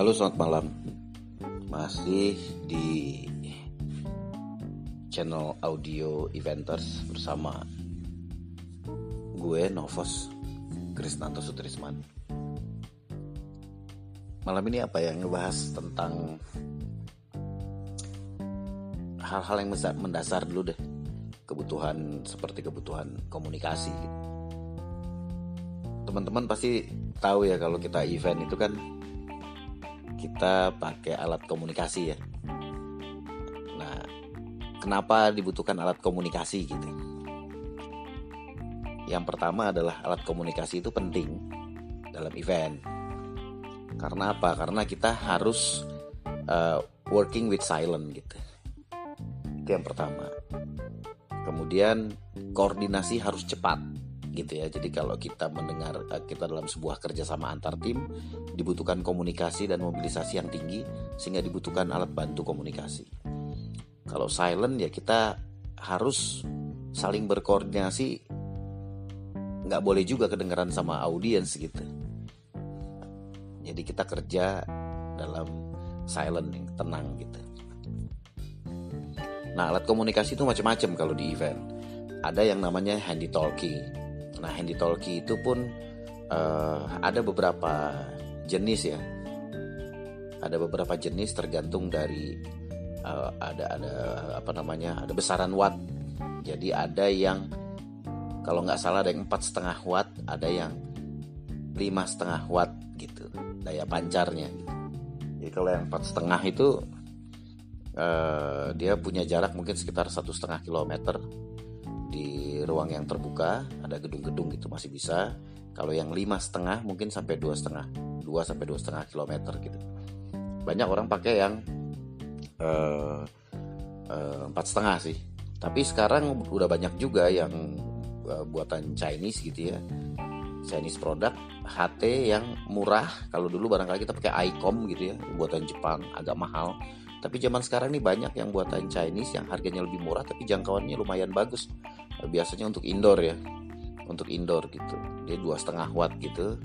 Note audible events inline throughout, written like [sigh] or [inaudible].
Halo selamat malam. Masih di channel audio Eventers bersama gue Novos Krisnanto Sutrisman. Malam ini apa yang ngebahas tentang hal-hal yang mendasar dulu deh. Kebutuhan seperti kebutuhan komunikasi. Teman-teman pasti tahu ya kalau kita event itu kan kita pakai alat komunikasi ya. Nah, kenapa dibutuhkan alat komunikasi gitu? Yang pertama adalah alat komunikasi itu penting dalam event. Karena apa? Karena kita harus uh, working with silent gitu. Itu yang pertama. Kemudian koordinasi harus cepat gitu ya. Jadi kalau kita mendengar eh, kita dalam sebuah kerjasama antar tim dibutuhkan komunikasi dan mobilisasi yang tinggi sehingga dibutuhkan alat bantu komunikasi. Kalau silent ya kita harus saling berkoordinasi nggak boleh juga kedengaran sama audiens gitu. Jadi kita kerja dalam silent yang tenang gitu. Nah alat komunikasi itu macam-macam kalau di event. Ada yang namanya handy talkie Nah, handy talkie itu pun uh, ada beberapa jenis ya. Ada beberapa jenis tergantung dari uh, ada ada apa namanya ada besaran watt. Jadi ada yang kalau nggak salah ada yang empat setengah watt, ada yang lima setengah watt gitu daya pancarnya. Jadi kalau yang empat setengah itu uh, dia punya jarak mungkin sekitar satu setengah kilometer di ruang yang terbuka ada gedung-gedung gitu masih bisa. Kalau yang lima setengah mungkin sampai dua setengah dua sampai dua setengah kilometer gitu. Banyak orang pakai yang uh, uh, empat setengah sih. Tapi sekarang udah banyak juga yang uh, buatan Chinese gitu ya. Chinese produk HT yang murah. Kalau dulu barangkali kita pakai ICOM gitu ya buatan Jepang agak mahal. Tapi zaman sekarang ini banyak yang buatan Chinese yang harganya lebih murah tapi jangkauannya lumayan bagus. Biasanya untuk indoor ya, untuk indoor gitu. Dia dua setengah watt gitu,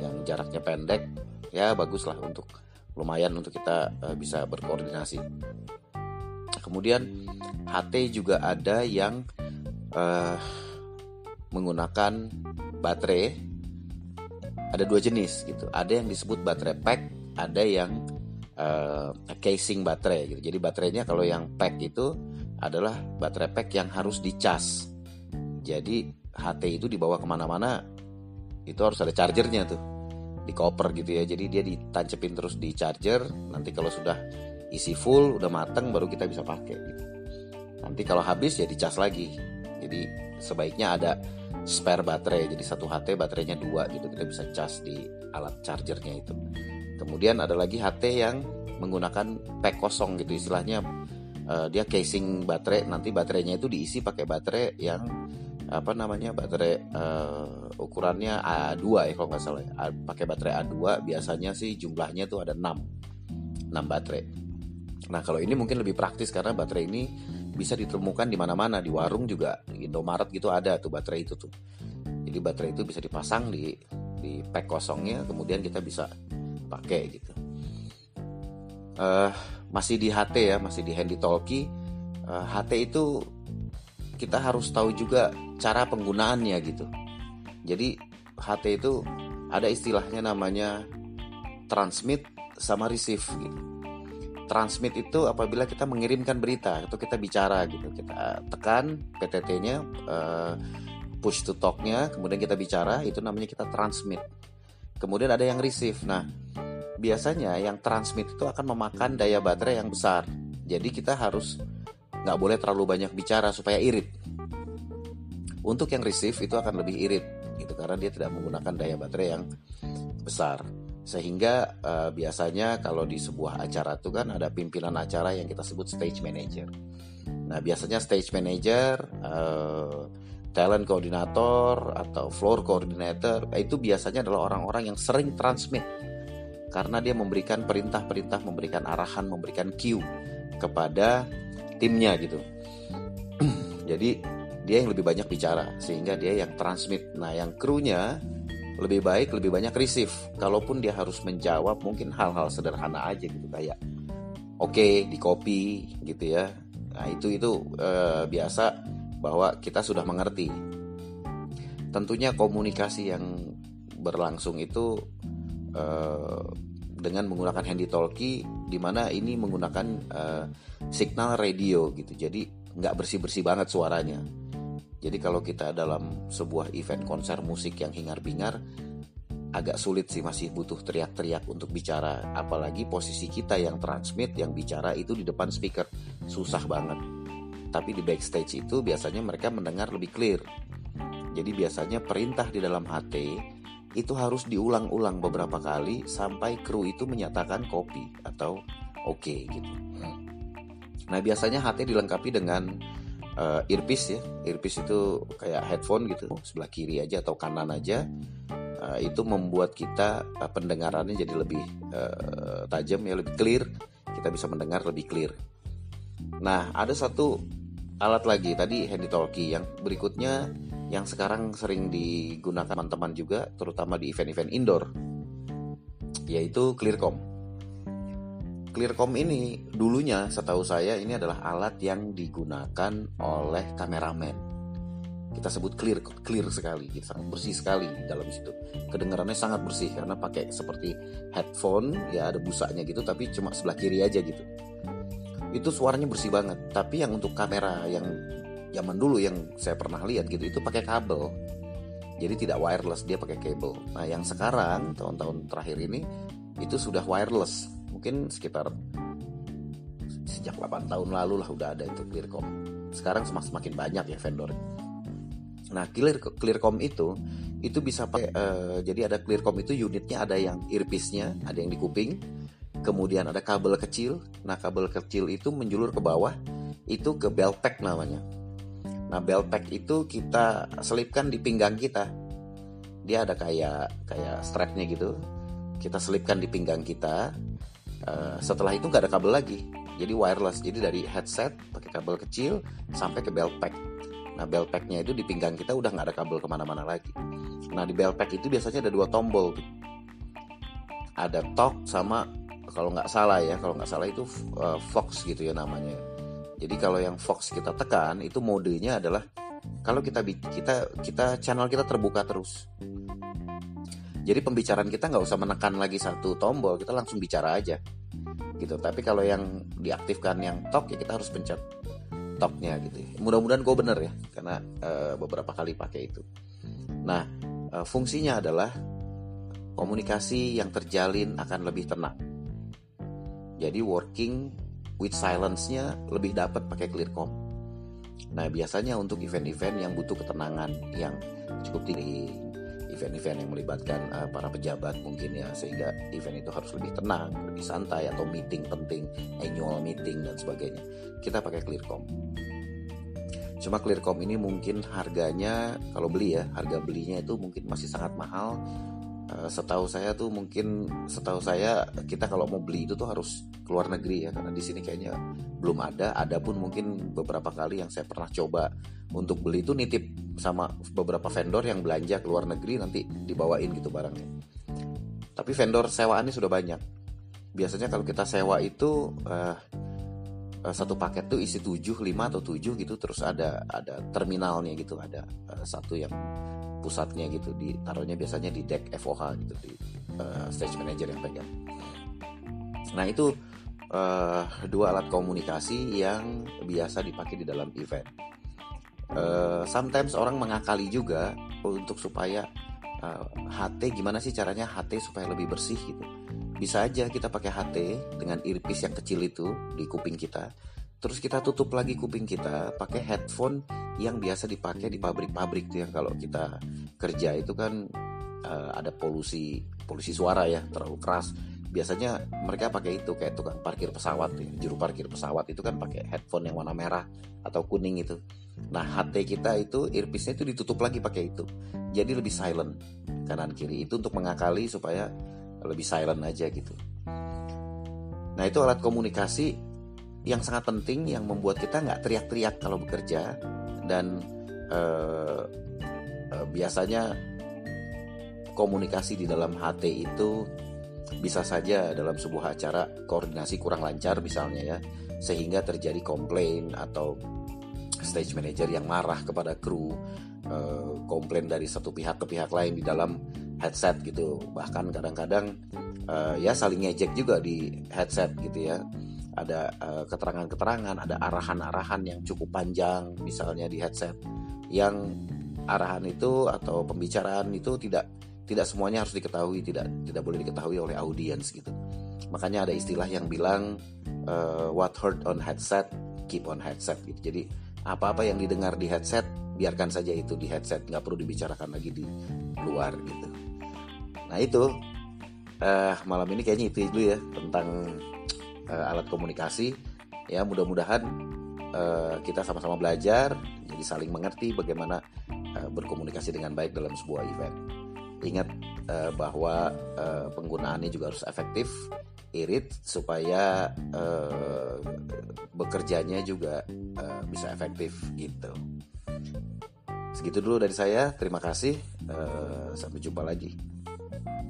yang jaraknya pendek, ya bagus lah untuk lumayan untuk kita uh, bisa berkoordinasi. Kemudian HT juga ada yang uh, menggunakan baterai. Ada dua jenis gitu. Ada yang disebut baterai pack, ada yang uh, casing baterai gitu. Jadi baterainya kalau yang pack itu adalah baterai pack yang harus dicas. Jadi HT itu dibawa ke mana-mana itu harus ada chargernya tuh di koper gitu ya. Jadi dia ditancepin terus di charger. Nanti kalau sudah isi full, udah mateng baru kita bisa pakai gitu. Nanti kalau habis ya dicas lagi. Jadi sebaiknya ada spare baterai. Jadi satu HT baterainya dua gitu kita bisa cas di alat chargernya itu. Kemudian ada lagi HT yang menggunakan pack kosong gitu istilahnya uh, dia casing baterai nanti baterainya itu diisi pakai baterai yang apa namanya baterai uh, ukurannya A2 ya kalau nggak salah ya. pakai baterai A2 biasanya sih jumlahnya tuh ada 6 6 baterai. Nah kalau ini mungkin lebih praktis karena baterai ini bisa ditemukan di mana-mana di warung juga Indomaret gitu ada tuh baterai itu tuh. Jadi baterai itu bisa dipasang di di pack kosongnya kemudian kita bisa pakai gitu. Uh, masih di HT ya masih di handy talkie. Uh, HT itu kita harus tahu juga cara penggunaannya gitu. Jadi HT itu ada istilahnya namanya transmit sama receive gitu. Transmit itu apabila kita mengirimkan berita atau kita bicara gitu. Kita tekan PTT-nya uh, push to talk-nya kemudian kita bicara itu namanya kita transmit. Kemudian ada yang receive. Nah biasanya yang transmit itu akan memakan daya baterai yang besar. Jadi kita harus nggak boleh terlalu banyak bicara supaya irit. Untuk yang receive itu akan lebih irit gitu karena dia tidak menggunakan daya baterai yang besar. Sehingga uh, biasanya kalau di sebuah acara itu kan ada pimpinan acara yang kita sebut stage manager. Nah biasanya stage manager, uh, talent coordinator atau floor coordinator itu biasanya adalah orang-orang yang sering transmit karena dia memberikan perintah-perintah, memberikan arahan, memberikan cue kepada timnya gitu. [clears throat] Jadi dia yang lebih banyak bicara sehingga dia yang transmit. Nah, yang krunya lebih baik lebih banyak receive kalaupun dia harus menjawab mungkin hal-hal sederhana aja gitu kayak oke okay, di copy gitu ya nah itu itu uh, biasa bahwa kita sudah mengerti tentunya komunikasi yang berlangsung itu uh, dengan menggunakan handy talkie di mana ini menggunakan uh, signal radio gitu. Jadi nggak bersih bersih banget suaranya. Jadi kalau kita dalam sebuah event konser musik yang hingar bingar agak sulit sih masih butuh teriak-teriak untuk bicara. Apalagi posisi kita yang transmit yang bicara itu di depan speaker. Susah banget. Tapi di backstage itu biasanya mereka mendengar lebih clear. Jadi biasanya perintah di dalam HT itu harus diulang-ulang beberapa kali sampai kru itu menyatakan copy atau oke okay, gitu nah biasanya HT dilengkapi dengan uh, earpiece ya. Earpiece itu kayak headphone gitu sebelah kiri aja atau kanan aja. Uh, itu membuat kita uh, pendengarannya jadi lebih uh, tajam ya lebih clear. Kita bisa mendengar lebih clear. Nah ada satu alat lagi tadi handy talkie yang berikutnya yang sekarang sering digunakan teman-teman juga terutama di event-event indoor yaitu Clearcom. Clearcom ini dulunya setahu saya ini adalah alat yang digunakan oleh kameramen. Kita sebut clear clear sekali gitu, sangat bersih sekali di dalam situ. Kedengarannya sangat bersih karena pakai seperti headphone ya ada busanya gitu tapi cuma sebelah kiri aja gitu. Itu suaranya bersih banget tapi yang untuk kamera yang zaman dulu yang saya pernah lihat gitu itu pakai kabel. Jadi tidak wireless dia pakai kabel. Nah yang sekarang tahun-tahun terakhir ini itu sudah wireless. Mungkin sekitar sejak 8 tahun lalu lah udah ada itu Clearcom. Sekarang semakin banyak ya vendor. Nah, clear clearcom itu itu bisa pakai uh, jadi ada clearcom itu unitnya ada yang earpiece-nya, ada yang di kuping, kemudian ada kabel kecil. Nah, kabel kecil itu menjulur ke bawah, itu ke belt pack namanya. Nah, belt pack itu kita selipkan di pinggang kita. Dia ada kayak kayak strapnya gitu. Kita selipkan di pinggang kita. Uh, setelah itu nggak ada kabel lagi. Jadi wireless. Jadi dari headset pakai kabel kecil sampai ke belt pack Nah belt packnya itu di pinggang kita udah nggak ada kabel ke mana-mana lagi. Nah di belt pack itu biasanya ada dua tombol. Ada talk sama kalau nggak salah ya, kalau nggak salah itu uh, Fox gitu ya namanya. Jadi kalau yang Fox kita tekan itu modenya adalah kalau kita kita kita channel kita terbuka terus. Jadi pembicaraan kita nggak usah menekan lagi satu tombol, kita langsung bicara aja gitu. Tapi kalau yang diaktifkan yang talk ya kita harus pencet toknya gitu. Mudah-mudahan gue bener ya, karena uh, beberapa kali pakai itu. Nah, uh, fungsinya adalah komunikasi yang terjalin akan lebih tenang. Jadi working with silence-nya lebih dapat pakai clearcom. Nah, biasanya untuk event-event yang butuh ketenangan yang cukup tinggi, event-event yang melibatkan uh, para pejabat mungkin ya sehingga event itu harus lebih tenang, lebih santai atau meeting penting, annual meeting dan sebagainya. Kita pakai Clearcom. Cuma Clearcom ini mungkin harganya kalau beli ya, harga belinya itu mungkin masih sangat mahal. Uh, setahu saya tuh mungkin setahu saya kita kalau mau beli itu tuh harus keluar negeri ya karena di sini kayaknya belum ada. Ada pun mungkin beberapa kali yang saya pernah coba untuk beli itu nitip sama beberapa vendor yang belanja ke luar negeri nanti dibawain gitu barangnya. Tapi vendor sewaan ini sudah banyak. Biasanya kalau kita sewa itu uh, satu paket tuh isi 7, 5 atau 7 gitu terus ada ada terminalnya gitu, ada satu yang pusatnya gitu ditaruhnya biasanya di deck FOH gitu di uh, stage manager yang pegang. Nah, itu uh, dua alat komunikasi yang biasa dipakai di dalam event. Uh, sometimes orang mengakali juga untuk supaya uh, HT gimana sih caranya HT supaya lebih bersih gitu bisa aja kita pakai HT dengan earpiece yang kecil itu di kuping kita terus kita tutup lagi kuping kita pakai headphone yang biasa dipakai di pabrik-pabrik tuh yang kalau kita kerja itu kan uh, ada polusi polusi suara ya terlalu keras. Biasanya mereka pakai itu kayak tukang parkir pesawat ya. juru parkir pesawat itu kan pakai headphone yang warna merah atau kuning itu. Nah HT kita itu earpiece-nya itu ditutup lagi pakai itu. Jadi lebih silent kanan kiri. Itu untuk mengakali supaya lebih silent aja gitu. Nah itu alat komunikasi yang sangat penting yang membuat kita nggak teriak-teriak kalau bekerja. Dan uh, uh, biasanya komunikasi di dalam HT itu bisa saja dalam sebuah acara koordinasi kurang lancar misalnya ya sehingga terjadi komplain atau stage manager yang marah kepada kru uh, komplain dari satu pihak ke pihak lain di dalam headset gitu. Bahkan kadang-kadang uh, ya saling ngejek juga di headset gitu ya ada uh, keterangan-keterangan ada arahan-arahan yang cukup panjang misalnya di headset yang arahan itu atau pembicaraan itu tidak tidak semuanya harus diketahui tidak tidak boleh diketahui oleh audiens gitu. Makanya ada istilah yang bilang uh, what heard on headset keep on headset. Gitu. Jadi apa-apa yang didengar di headset biarkan saja itu di headset nggak perlu dibicarakan lagi di luar gitu. Nah itu uh, malam ini kayaknya itu dulu ya tentang uh, alat komunikasi. Ya mudah-mudahan uh, kita sama-sama belajar jadi saling mengerti bagaimana uh, berkomunikasi dengan baik dalam sebuah event. Ingat uh, bahwa uh, penggunaannya juga harus efektif irit supaya uh, bekerjanya juga uh, bisa efektif gitu. Segitu dulu dari saya. Terima kasih. Uh, sampai jumpa lagi.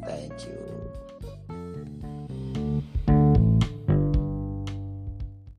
Thank you